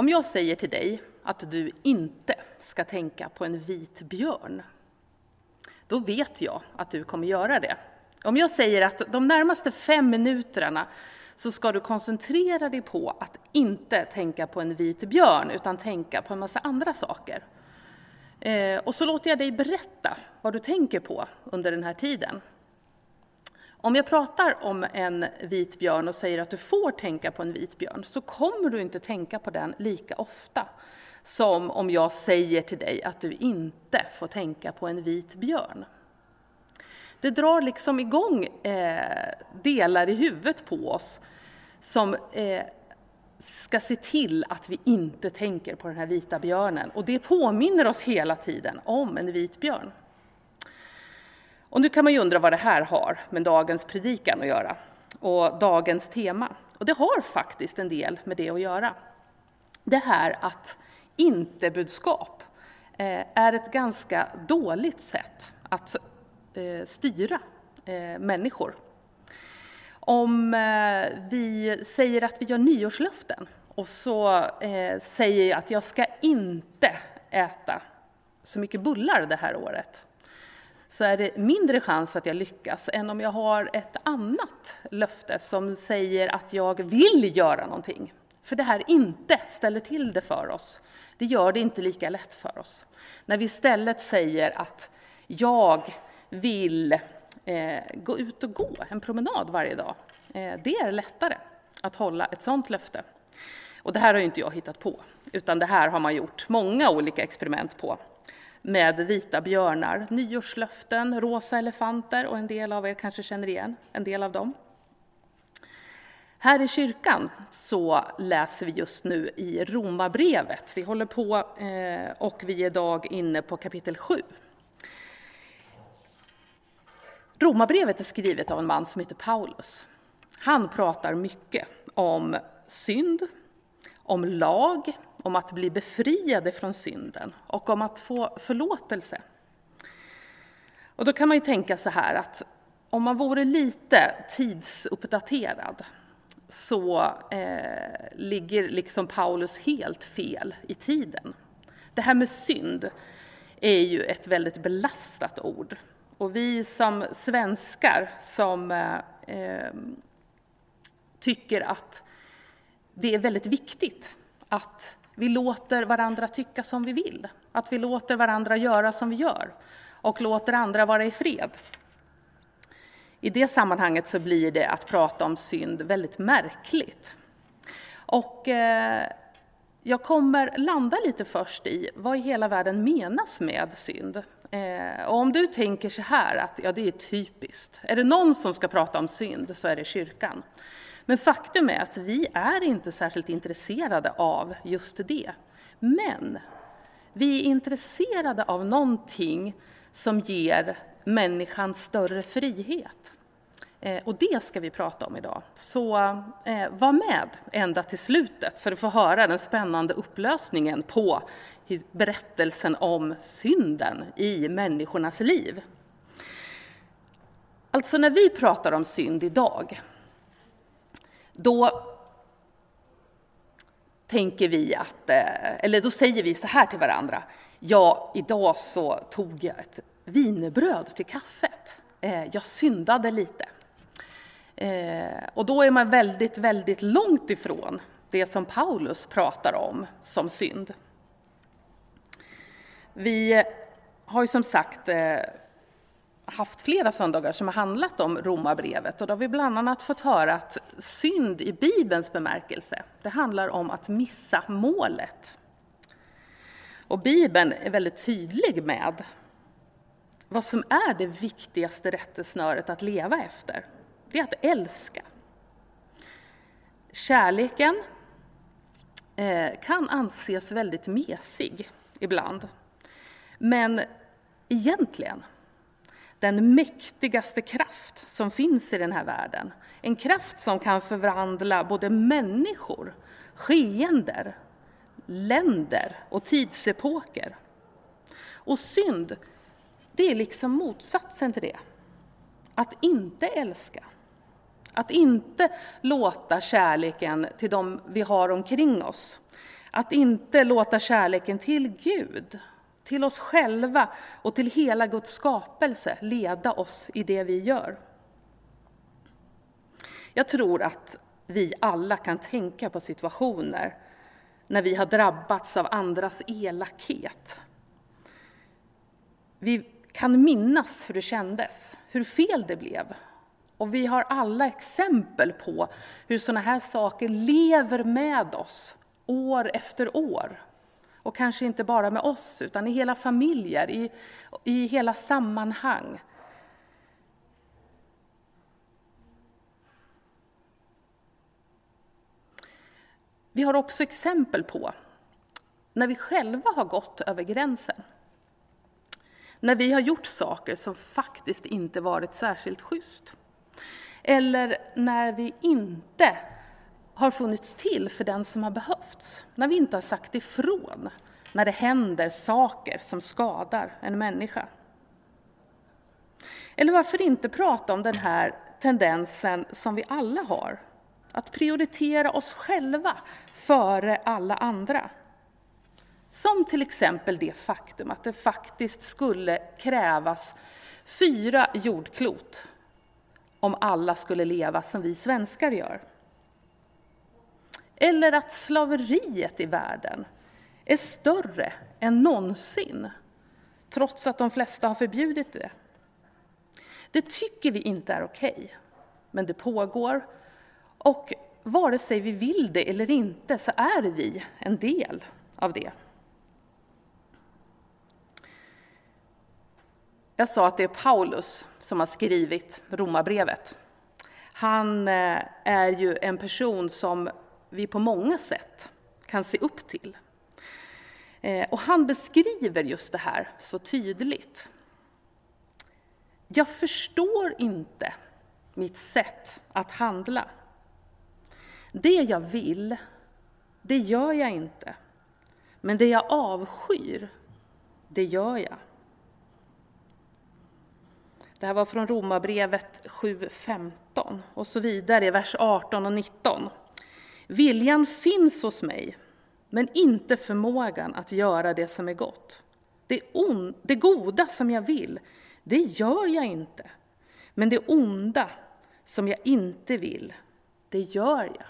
Om jag säger till dig att du inte ska tänka på en vit björn, då vet jag att du kommer göra det. Om jag säger att de närmaste fem minuterna så ska du koncentrera dig på att inte tänka på en vit björn, utan tänka på en massa andra saker. Eh, och så låter jag dig berätta vad du tänker på under den här tiden. Om jag pratar om en vit björn och säger att du får tänka på en vit björn, så kommer du inte tänka på den lika ofta som om jag säger till dig att du inte får tänka på en vit björn. Det drar liksom igång eh, delar i huvudet på oss som eh, ska se till att vi inte tänker på den här vita björnen. Och det påminner oss hela tiden om en vit björn. Och nu kan man ju undra vad det här har med dagens predikan att göra och dagens tema. Och det har faktiskt en del med det att göra. Det här att inte-budskap eh, är ett ganska dåligt sätt att eh, styra eh, människor. Om vi säger att vi gör nyårslöften och så säger jag att jag ska inte äta så mycket bullar det här året så är det mindre chans att jag lyckas än om jag har ett annat löfte som säger att jag vill göra någonting. För det här inte ställer till det för oss. Det gör det inte lika lätt för oss. När vi istället säger att jag vill eh, gå ut och gå en promenad varje dag. Eh, det är lättare att hålla ett sådant löfte. Och det här har ju inte jag hittat på, utan det här har man gjort många olika experiment på med vita björnar, nyårslöften, rosa elefanter och en del av er kanske känner igen en del av dem. Här i kyrkan så läser vi just nu i Romarbrevet. Vi håller på eh, och vi är idag inne på kapitel 7. Romarbrevet är skrivet av en man som heter Paulus. Han pratar mycket om synd, om lag, om att bli befriade från synden och om att få förlåtelse. Och då kan man ju tänka så här att om man vore lite tidsuppdaterad så eh, ligger liksom Paulus helt fel i tiden. Det här med synd är ju ett väldigt belastat ord. Och vi som svenskar som eh, eh tycker att det är väldigt viktigt att vi låter varandra tycka som vi vill, att vi låter varandra göra som vi gör och låter andra vara i fred. I det sammanhanget så blir det att prata om synd väldigt märkligt. Och eh, jag kommer landa lite först i vad i hela världen menas med synd. Eh, och om du tänker så här att ja, det är typiskt. Är det någon som ska prata om synd så är det kyrkan. Men faktum är att vi är inte särskilt intresserade av just det. Men vi är intresserade av någonting som ger människan större frihet. Eh, och det ska vi prata om idag. Så eh, var med ända till slutet så du får höra den spännande upplösningen på berättelsen om synden i människornas liv. Alltså när vi pratar om synd idag då tänker vi att, eh, eller då säger vi så här till varandra. Ja, idag så tog jag ett vinerbröd till kaffet. Eh, jag syndade lite. Eh, och då är man väldigt, väldigt långt ifrån det som Paulus pratar om som synd. Vi har ju som sagt haft flera söndagar som har handlat om Romarbrevet och då har vi bland annat fått höra att synd i Bibelns bemärkelse, det handlar om att missa målet. Och Bibeln är väldigt tydlig med vad som är det viktigaste rättesnöret att leva efter. Det är att älska. Kärleken eh, kan anses väldigt mesig ibland. Men egentligen den mäktigaste kraft som finns i den här världen. En kraft som kan förvandla både människor, skeender, länder och tidsepoker. Och synd, det är liksom motsatsen till det. Att inte älska. Att inte låta kärleken till dem vi har omkring oss, Att inte låta kärleken till Gud, till oss själva och till hela Guds skapelse leda oss i det vi gör. Jag tror att vi alla kan tänka på situationer när vi har drabbats av andras elakhet. Vi kan minnas hur det kändes, hur fel det blev. Och vi har alla exempel på hur sådana här saker lever med oss år efter år. Och kanske inte bara med oss, utan i hela familjer, i, i hela sammanhang. Vi har också exempel på när vi själva har gått över gränsen. När vi har gjort saker som faktiskt inte varit särskilt schysst. Eller när vi inte har funnits till för den som har behövts. När vi inte har sagt ifrån när det händer saker som skadar en människa. Eller varför inte prata om den här tendensen som vi alla har, att prioritera oss själva före alla andra. Som till exempel det faktum att det faktiskt skulle krävas fyra jordklot om alla skulle leva som vi svenskar gör. Eller att slaveriet i världen är större än någonsin, trots att de flesta har förbjudit det. Det tycker vi inte är okej, okay, men det pågår. Och vare sig vi vill det eller inte så är vi en del av det. Jag sa att det är Paulus som har skrivit Romarbrevet. Han eh, är ju en person som vi på många sätt kan se upp till. Eh, och han beskriver just det här så tydligt. Jag förstår inte mitt sätt att handla. Det jag vill, det gör jag inte. Men det jag avskyr, det gör jag. Det här var från Romarbrevet 7.15 och så vidare i vers 18 och 19. Viljan finns hos mig, men inte förmågan att göra det som är gott. Det, on, det goda som jag vill, det gör jag inte. Men det onda som jag inte vill, det gör jag.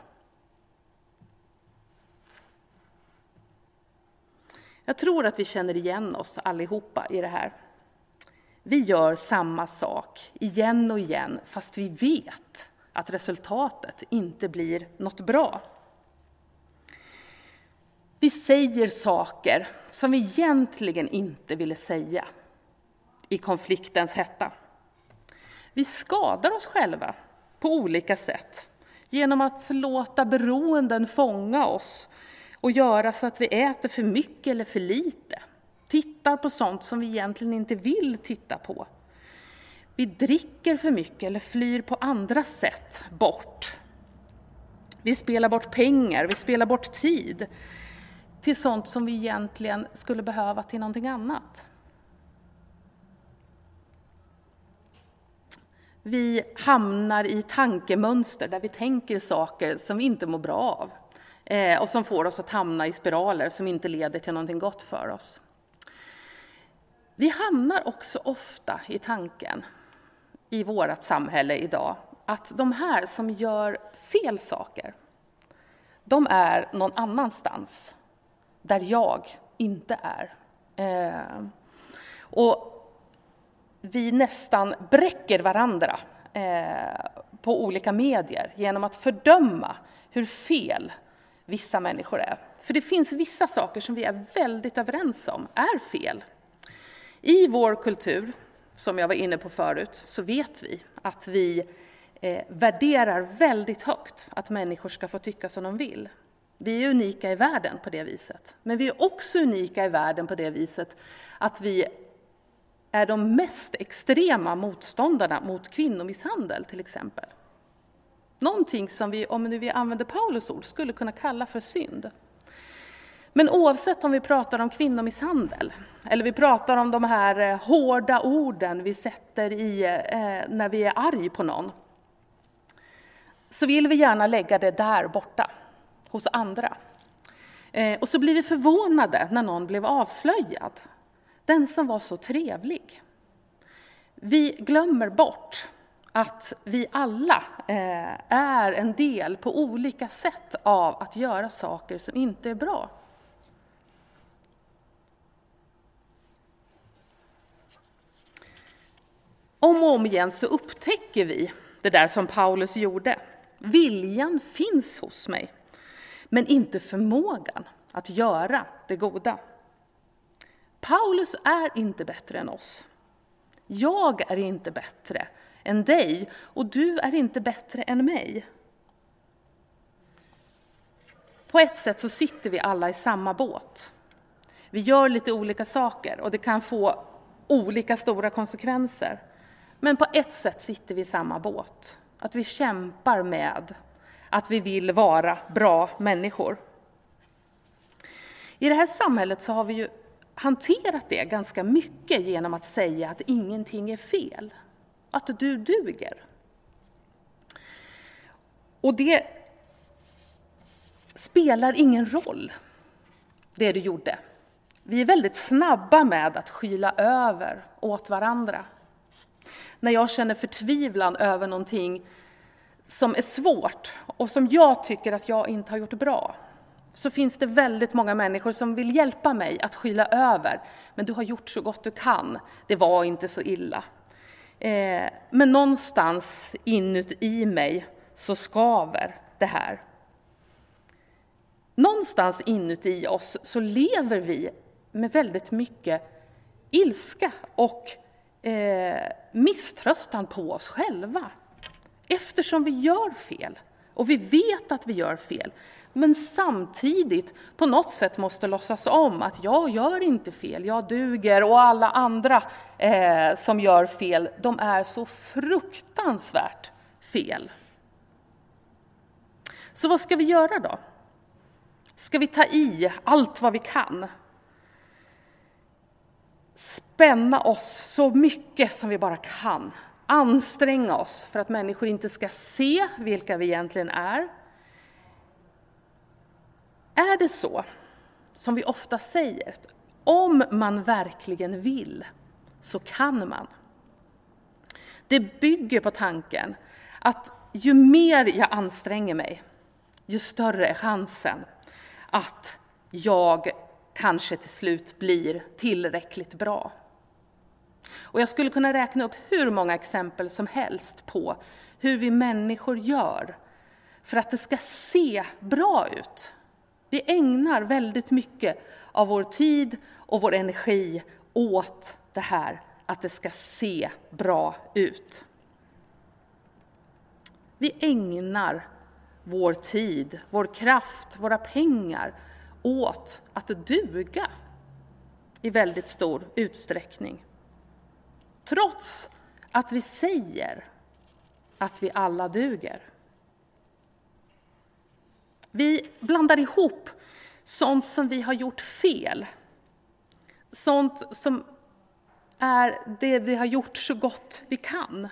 Jag tror att vi känner igen oss allihopa i det här. Vi gör samma sak igen och igen, fast vi vet att resultatet inte blir något bra. Vi säger saker som vi egentligen inte ville säga i konfliktens hetta. Vi skadar oss själva på olika sätt genom att låta beroenden fånga oss och göra så att vi äter för mycket eller för lite. Tittar på sånt som vi egentligen inte vill titta på. Vi dricker för mycket eller flyr på andra sätt bort. Vi spelar bort pengar, vi spelar bort tid till sånt som vi egentligen skulle behöva till någonting annat. Vi hamnar i tankemönster där vi tänker saker som vi inte mår bra av eh, och som får oss att hamna i spiraler som inte leder till någonting gott för oss. Vi hamnar också ofta i tanken i vårt samhälle idag att de här som gör fel saker, de är någon annanstans där jag inte är. Eh, och vi nästan bräcker varandra eh, på olika medier genom att fördöma hur fel vissa människor är. För det finns vissa saker som vi är väldigt överens om är fel. I vår kultur, som jag var inne på förut, så vet vi att vi eh, värderar väldigt högt att människor ska få tycka som de vill. Vi är unika i världen på det viset. Men vi är också unika i världen på det viset att vi är de mest extrema motståndarna mot kvinnomisshandel, till exempel. Någonting som vi, om vi använder Paulus ord, skulle kunna kalla för synd. Men oavsett om vi pratar om kvinnomisshandel, eller vi pratar om de här eh, hårda orden vi sätter i eh, när vi är arg på någon, så vill vi gärna lägga det där borta hos andra. Eh, och så blir vi förvånade när någon blev avslöjad. Den som var så trevlig. Vi glömmer bort att vi alla eh, är en del på olika sätt av att göra saker som inte är bra. Om och om igen så upptäcker vi det där som Paulus gjorde. Viljan finns hos mig, men inte förmågan att göra det goda. Paulus är inte bättre än oss. Jag är inte bättre än dig och du är inte bättre än mig. På ett sätt så sitter vi alla i samma båt. Vi gör lite olika saker och det kan få olika stora konsekvenser. Men på ett sätt sitter vi i samma båt. Att vi kämpar med att vi vill vara bra människor. I det här samhället så har vi ju hanterat det ganska mycket genom att säga att ingenting är fel, att du duger. Och det spelar ingen roll, det du gjorde. Vi är väldigt snabba med att skyla över åt varandra. När jag känner förtvivlan över någonting som är svårt och som jag tycker att jag inte har gjort bra, så finns det väldigt många människor som vill hjälpa mig att skyla över. Men du har gjort så gott du kan. Det var inte så illa. Eh, men någonstans inuti mig så skaver det här. Någonstans inuti oss så lever vi med väldigt mycket ilska och eh, misströstan på oss själva. Eftersom vi gör fel och vi vet att vi gör fel men samtidigt på något sätt måste låtsas om att jag gör inte fel, jag duger och alla andra eh, som gör fel, de är så fruktansvärt fel. Så vad ska vi göra då? Ska vi ta i allt vad vi kan? Spänna oss så mycket som vi bara kan. Anstränga oss för att människor inte ska se vilka vi egentligen är är det så, som vi ofta säger, om man verkligen vill så kan man. Det bygger på tanken att ju mer jag anstränger mig, ju större är chansen att jag kanske till slut blir tillräckligt bra. Och jag skulle kunna räkna upp hur många exempel som helst på hur vi människor gör för att det ska se bra ut vi ägnar väldigt mycket av vår tid och vår energi åt det här att det ska se bra ut. Vi ägnar vår tid, vår kraft, våra pengar åt att duga i väldigt stor utsträckning. Trots att vi säger att vi alla duger. Vi blandar ihop sånt som vi har gjort fel. Sånt som är det vi har gjort så gott vi kan.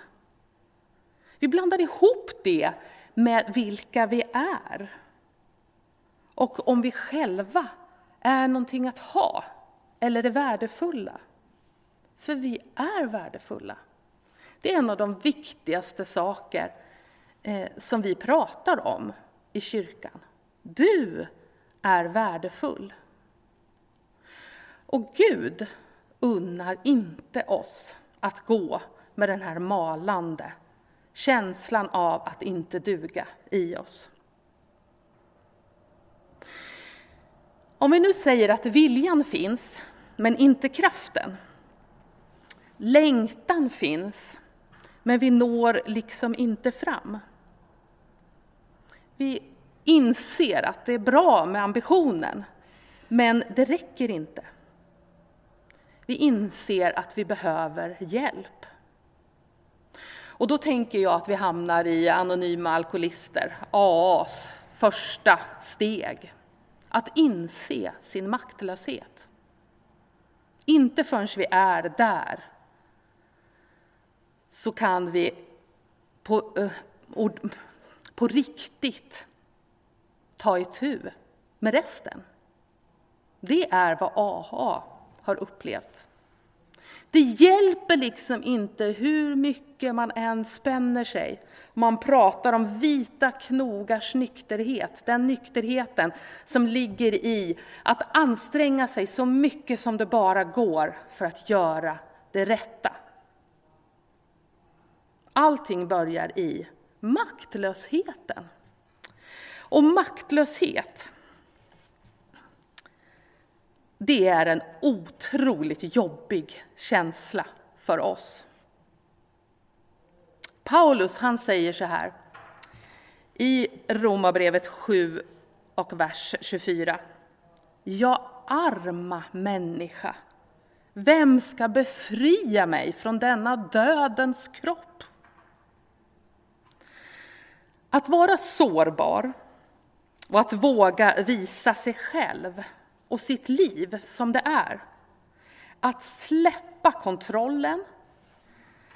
Vi blandar ihop det med vilka vi är. Och om vi själva är någonting att ha eller är värdefulla. För vi är värdefulla. Det är en av de viktigaste saker eh, som vi pratar om i kyrkan. Du är värdefull. Och Gud unnar inte oss att gå med den här malande känslan av att inte duga i oss. Om vi nu säger att viljan finns, men inte kraften. Längtan finns, men vi når liksom inte fram. Vi inser att det är bra med ambitionen, men det räcker inte. Vi inser att vi behöver hjälp. Och då tänker jag att vi hamnar i Anonyma Alkoholister, AAs första steg. Att inse sin maktlöshet. Inte förrän vi är där så kan vi på, eh, på riktigt ta itu med resten. Det är vad AHA har upplevt. Det hjälper liksom inte hur mycket man än spänner sig. Man pratar om vita knogars nykterhet, den nykterheten som ligger i att anstränga sig så mycket som det bara går för att göra det rätta. Allting börjar i maktlösheten. Och maktlöshet, det är en otroligt jobbig känsla för oss. Paulus han säger så här i Romarbrevet 7 och vers 24. Ja, arma människa, vem ska befria mig från denna dödens kropp? Att vara sårbar och att våga visa sig själv och sitt liv som det är. Att släppa kontrollen,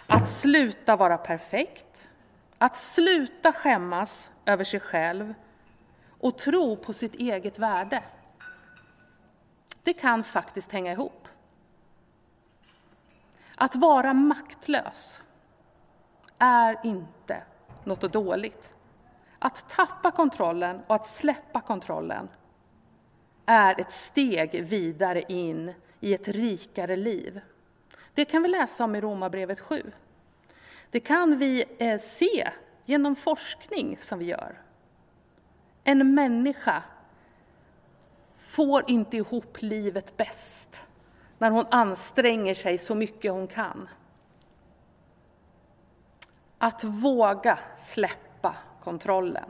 att sluta vara perfekt, att sluta skämmas över sig själv och tro på sitt eget värde. Det kan faktiskt hänga ihop. Att vara maktlös är inte något dåligt. Att tappa kontrollen och att släppa kontrollen är ett steg vidare in i ett rikare liv. Det kan vi läsa om i Romarbrevet 7. Det kan vi eh, se genom forskning som vi gör. En människa får inte ihop livet bäst när hon anstränger sig så mycket hon kan. Att våga släppa kontrollen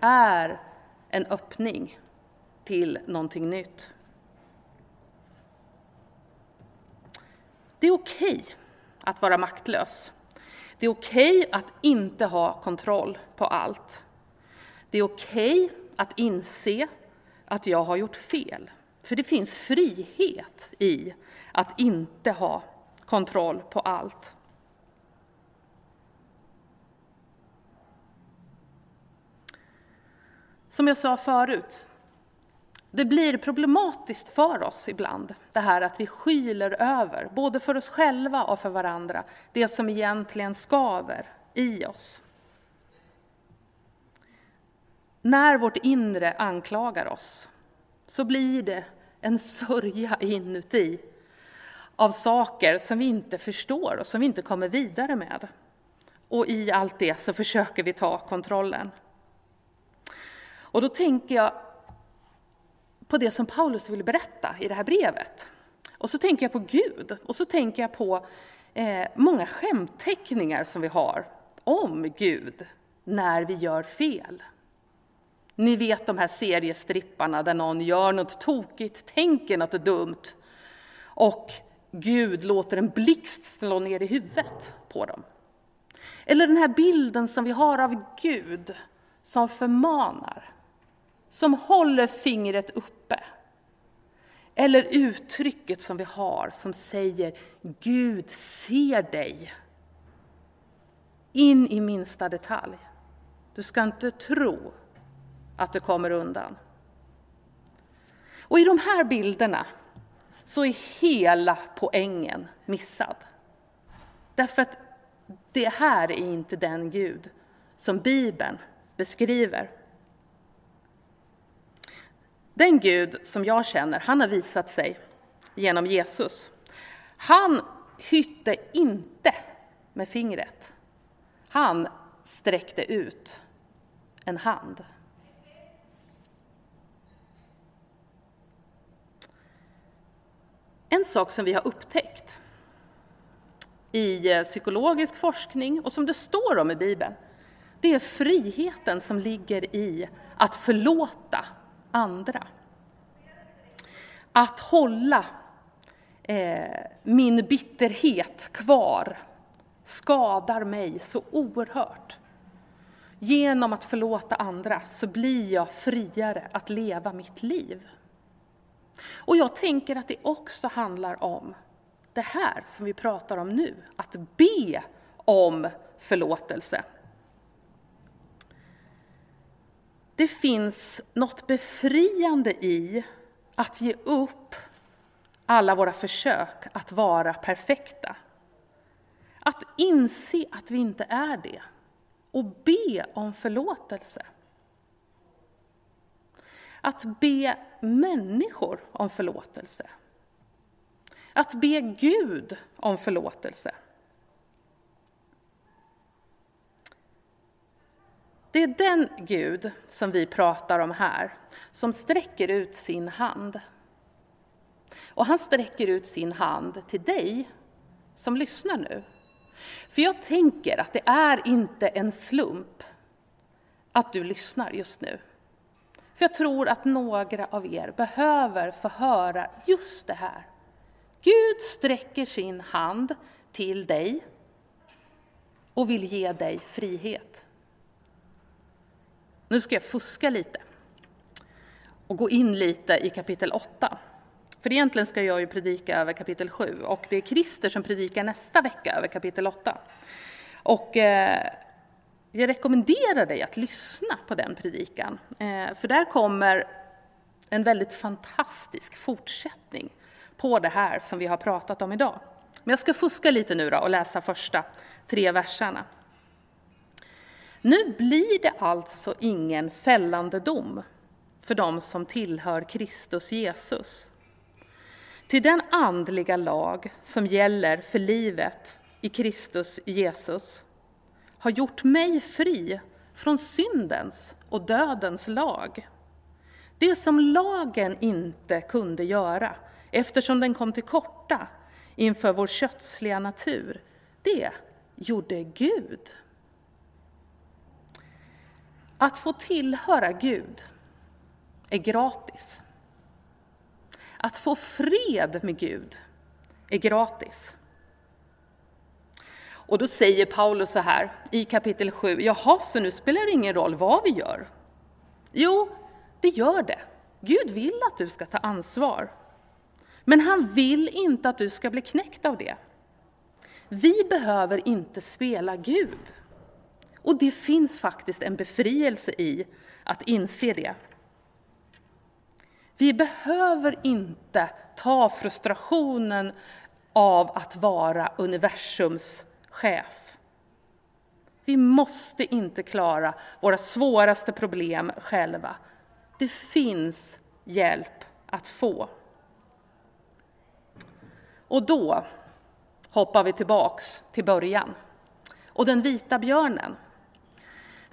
är en öppning till någonting nytt. Det är okej okay att vara maktlös. Det är okej okay att inte ha kontroll på allt. Det är okej okay att inse att jag har gjort fel. För det finns frihet i att inte ha kontroll på allt. Som jag sa förut, det blir problematiskt för oss ibland, det här att vi skyler över, både för oss själva och för varandra, det som egentligen skaver i oss. När vårt inre anklagar oss så blir det en sörja inuti av saker som vi inte förstår och som vi inte kommer vidare med. Och i allt det så försöker vi ta kontrollen. Och då tänker jag på det som Paulus vill berätta i det här brevet. Och så tänker jag på Gud och så tänker jag på eh, många skämtteckningar som vi har om Gud när vi gör fel. Ni vet de här seriestripparna där någon gör något tokigt, tänker något dumt och Gud låter en blixt slå ner i huvudet på dem. Eller den här bilden som vi har av Gud som förmanar som håller fingret uppe. Eller uttrycket som vi har som säger Gud ser dig in i minsta detalj. Du ska inte tro att du kommer undan. Och i de här bilderna så är hela poängen missad. Därför att det här är inte den Gud som Bibeln beskriver. Den Gud som jag känner, han har visat sig genom Jesus. Han hytte inte med fingret. Han sträckte ut en hand. En sak som vi har upptäckt i eh, psykologisk forskning och som det står om i Bibeln, det är friheten som ligger i att förlåta andra. Att hålla eh, min bitterhet kvar skadar mig så oerhört. Genom att förlåta andra så blir jag friare att leva mitt liv. Och jag tänker att det också handlar om det här som vi pratar om nu, att be om förlåtelse. Det finns något befriande i att ge upp alla våra försök att vara perfekta. Att inse att vi inte är det och be om förlåtelse. Att be människor om förlåtelse. Att be Gud om förlåtelse. Det är den Gud som vi pratar om här, som sträcker ut sin hand. Och han sträcker ut sin hand till dig som lyssnar nu. För jag tänker att det är inte en slump att du lyssnar just nu. För jag tror att några av er behöver få höra just det här. Gud sträcker sin hand till dig och vill ge dig frihet. Nu ska jag fuska lite och gå in lite i kapitel 8. För egentligen ska jag ju predika över kapitel 7 och det är Christer som predikar nästa vecka över kapitel 8. Och eh, jag rekommenderar dig att lyssna på den predikan, eh, för där kommer en väldigt fantastisk fortsättning på det här som vi har pratat om idag. Men jag ska fuska lite nu då och läsa första tre verserna. Nu blir det alltså ingen fällande dom för dem som tillhör Kristus Jesus. Till den andliga lag som gäller för livet i Kristus Jesus har gjort mig fri från syndens och dödens lag. Det som lagen inte kunde göra, eftersom den kom till korta inför vår kötsliga natur, det gjorde Gud. Att få tillhöra Gud är gratis. Att få fred med Gud är gratis. Och då säger Paulus så här i kapitel 7, jaha, så nu spelar det ingen roll vad vi gör? Jo, det gör det. Gud vill att du ska ta ansvar. Men han vill inte att du ska bli knäckt av det. Vi behöver inte spela Gud. Och det finns faktiskt en befrielse i att inse det. Vi behöver inte ta frustrationen av att vara universums chef. Vi måste inte klara våra svåraste problem själva. Det finns hjälp att få. Och då hoppar vi tillbaks till början. Och den vita björnen,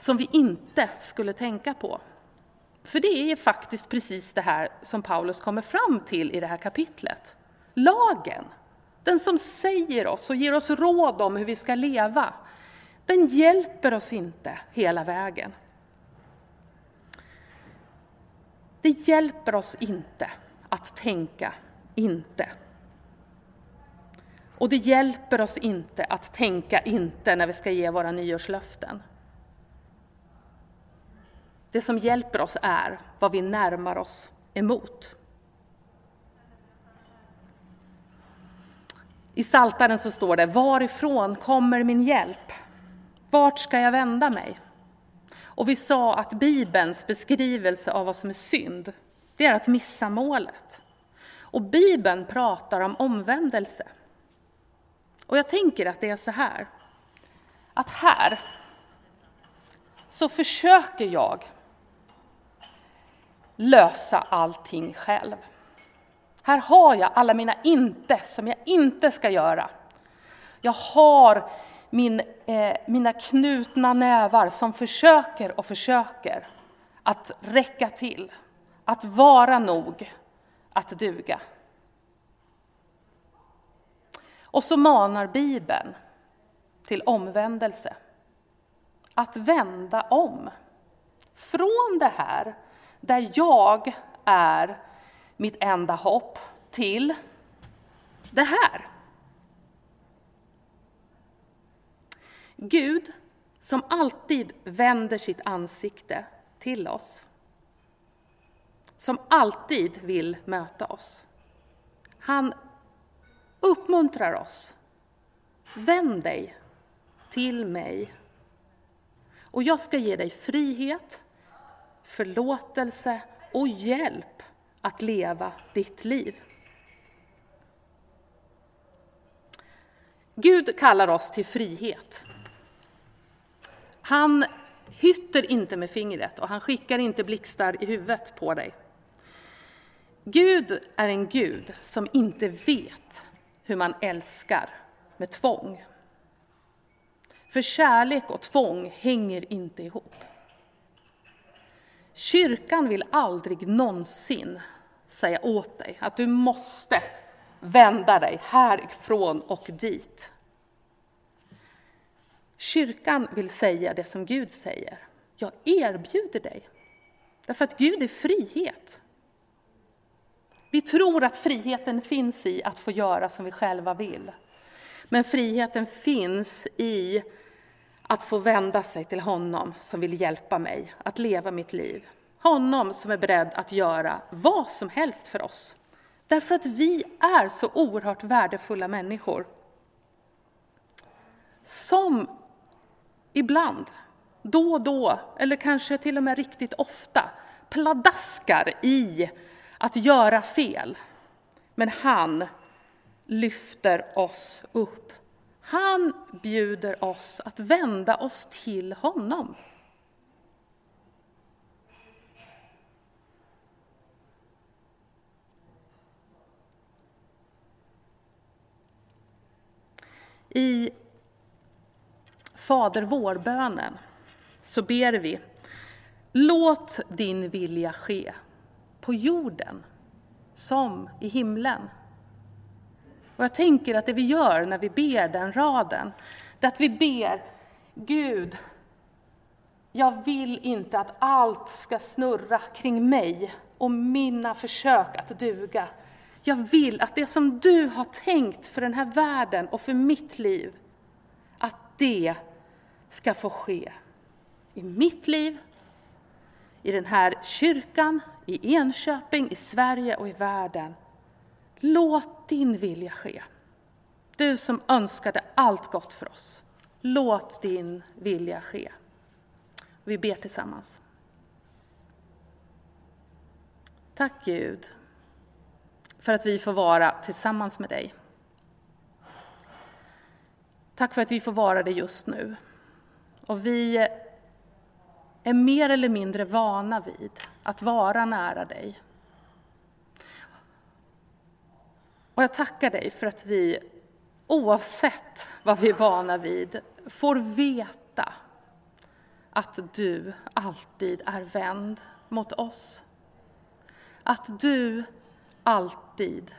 som vi inte skulle tänka på. För det är faktiskt precis det här som Paulus kommer fram till i det här kapitlet. Lagen, den som säger oss och ger oss råd om hur vi ska leva, den hjälper oss inte hela vägen. Det hjälper oss inte att tänka inte. Och det hjälper oss inte att tänka inte när vi ska ge våra nyårslöften. Det som hjälper oss är vad vi närmar oss emot. I Saltaren så står det, varifrån kommer min hjälp? Vart ska jag vända mig? Och vi sa att Bibelns beskrivelse av vad som är synd, det är att missa målet. Och Bibeln pratar om omvändelse. Och jag tänker att det är så här, att här så försöker jag lösa allting själv. Här har jag alla mina inte som jag inte ska göra. Jag har min, eh, mina knutna nävar som försöker och försöker att räcka till, att vara nog, att duga. Och så manar Bibeln till omvändelse. Att vända om. Från det här där jag är mitt enda hopp till det här. Gud som alltid vänder sitt ansikte till oss. Som alltid vill möta oss. Han uppmuntrar oss. Vänd dig till mig. Och jag ska ge dig frihet, förlåtelse och hjälp att leva ditt liv. Gud kallar oss till frihet. Han hytter inte med fingret och han skickar inte blixtar i huvudet på dig. Gud är en Gud som inte vet hur man älskar med tvång. För kärlek och tvång hänger inte ihop. Kyrkan vill aldrig någonsin säga åt dig att du måste vända dig härifrån och dit. Kyrkan vill säga det som Gud säger. Jag erbjuder dig. Därför att Gud är frihet. Vi tror att friheten finns i att få göra som vi själva vill. Men friheten finns i att få vända sig till honom som vill hjälpa mig att leva mitt liv. Honom som är beredd att göra vad som helst för oss. Därför att vi är så oerhört värdefulla människor. Som ibland, då och då, eller kanske till och med riktigt ofta, pladaskar i att göra fel. Men han lyfter oss upp. Han bjuder oss att vända oss till honom. I Fader vår-bönen så ber vi Låt din vilja ske på jorden som i himlen. Och jag tänker att det vi gör när vi ber den raden, det är att vi ber Gud, jag vill inte att allt ska snurra kring mig och mina försök att duga. Jag vill att det som du har tänkt för den här världen och för mitt liv, att det ska få ske i mitt liv, i den här kyrkan, i Enköping, i Sverige och i världen. Låt din vilja ske. Du som önskade allt gott för oss. Låt din vilja ske. Vi ber tillsammans. Tack Gud för att vi får vara tillsammans med dig. Tack för att vi får vara det just nu. Och vi är mer eller mindre vana vid att vara nära dig. Och jag tackar dig för att vi, oavsett vad vi är vana vid, får veta att du alltid är vänd mot oss. Att du alltid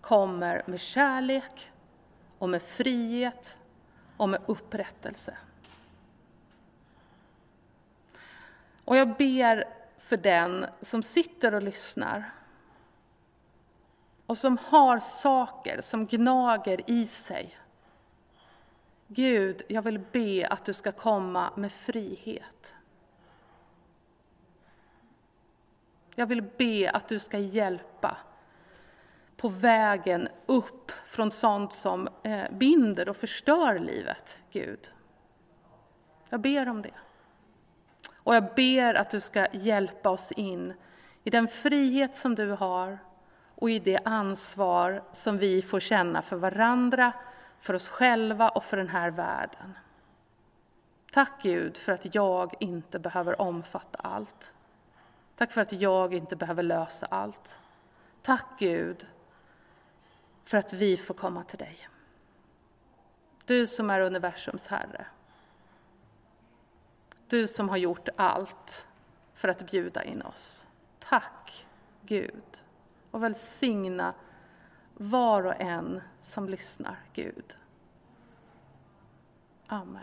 kommer med kärlek och med frihet och med upprättelse. Och jag ber för den som sitter och lyssnar och som har saker som gnager i sig. Gud, jag vill be att du ska komma med frihet. Jag vill be att du ska hjälpa på vägen upp från sånt som eh, binder och förstör livet, Gud. Jag ber om det. Och jag ber att du ska hjälpa oss in i den frihet som du har och i det ansvar som vi får känna för varandra, för oss själva och för den här världen. Tack Gud för att jag inte behöver omfatta allt. Tack för att jag inte behöver lösa allt. Tack Gud för att vi får komma till dig. Du som är universums Herre. Du som har gjort allt för att bjuda in oss. Tack Gud och välsigna var och en som lyssnar, Gud. Amen.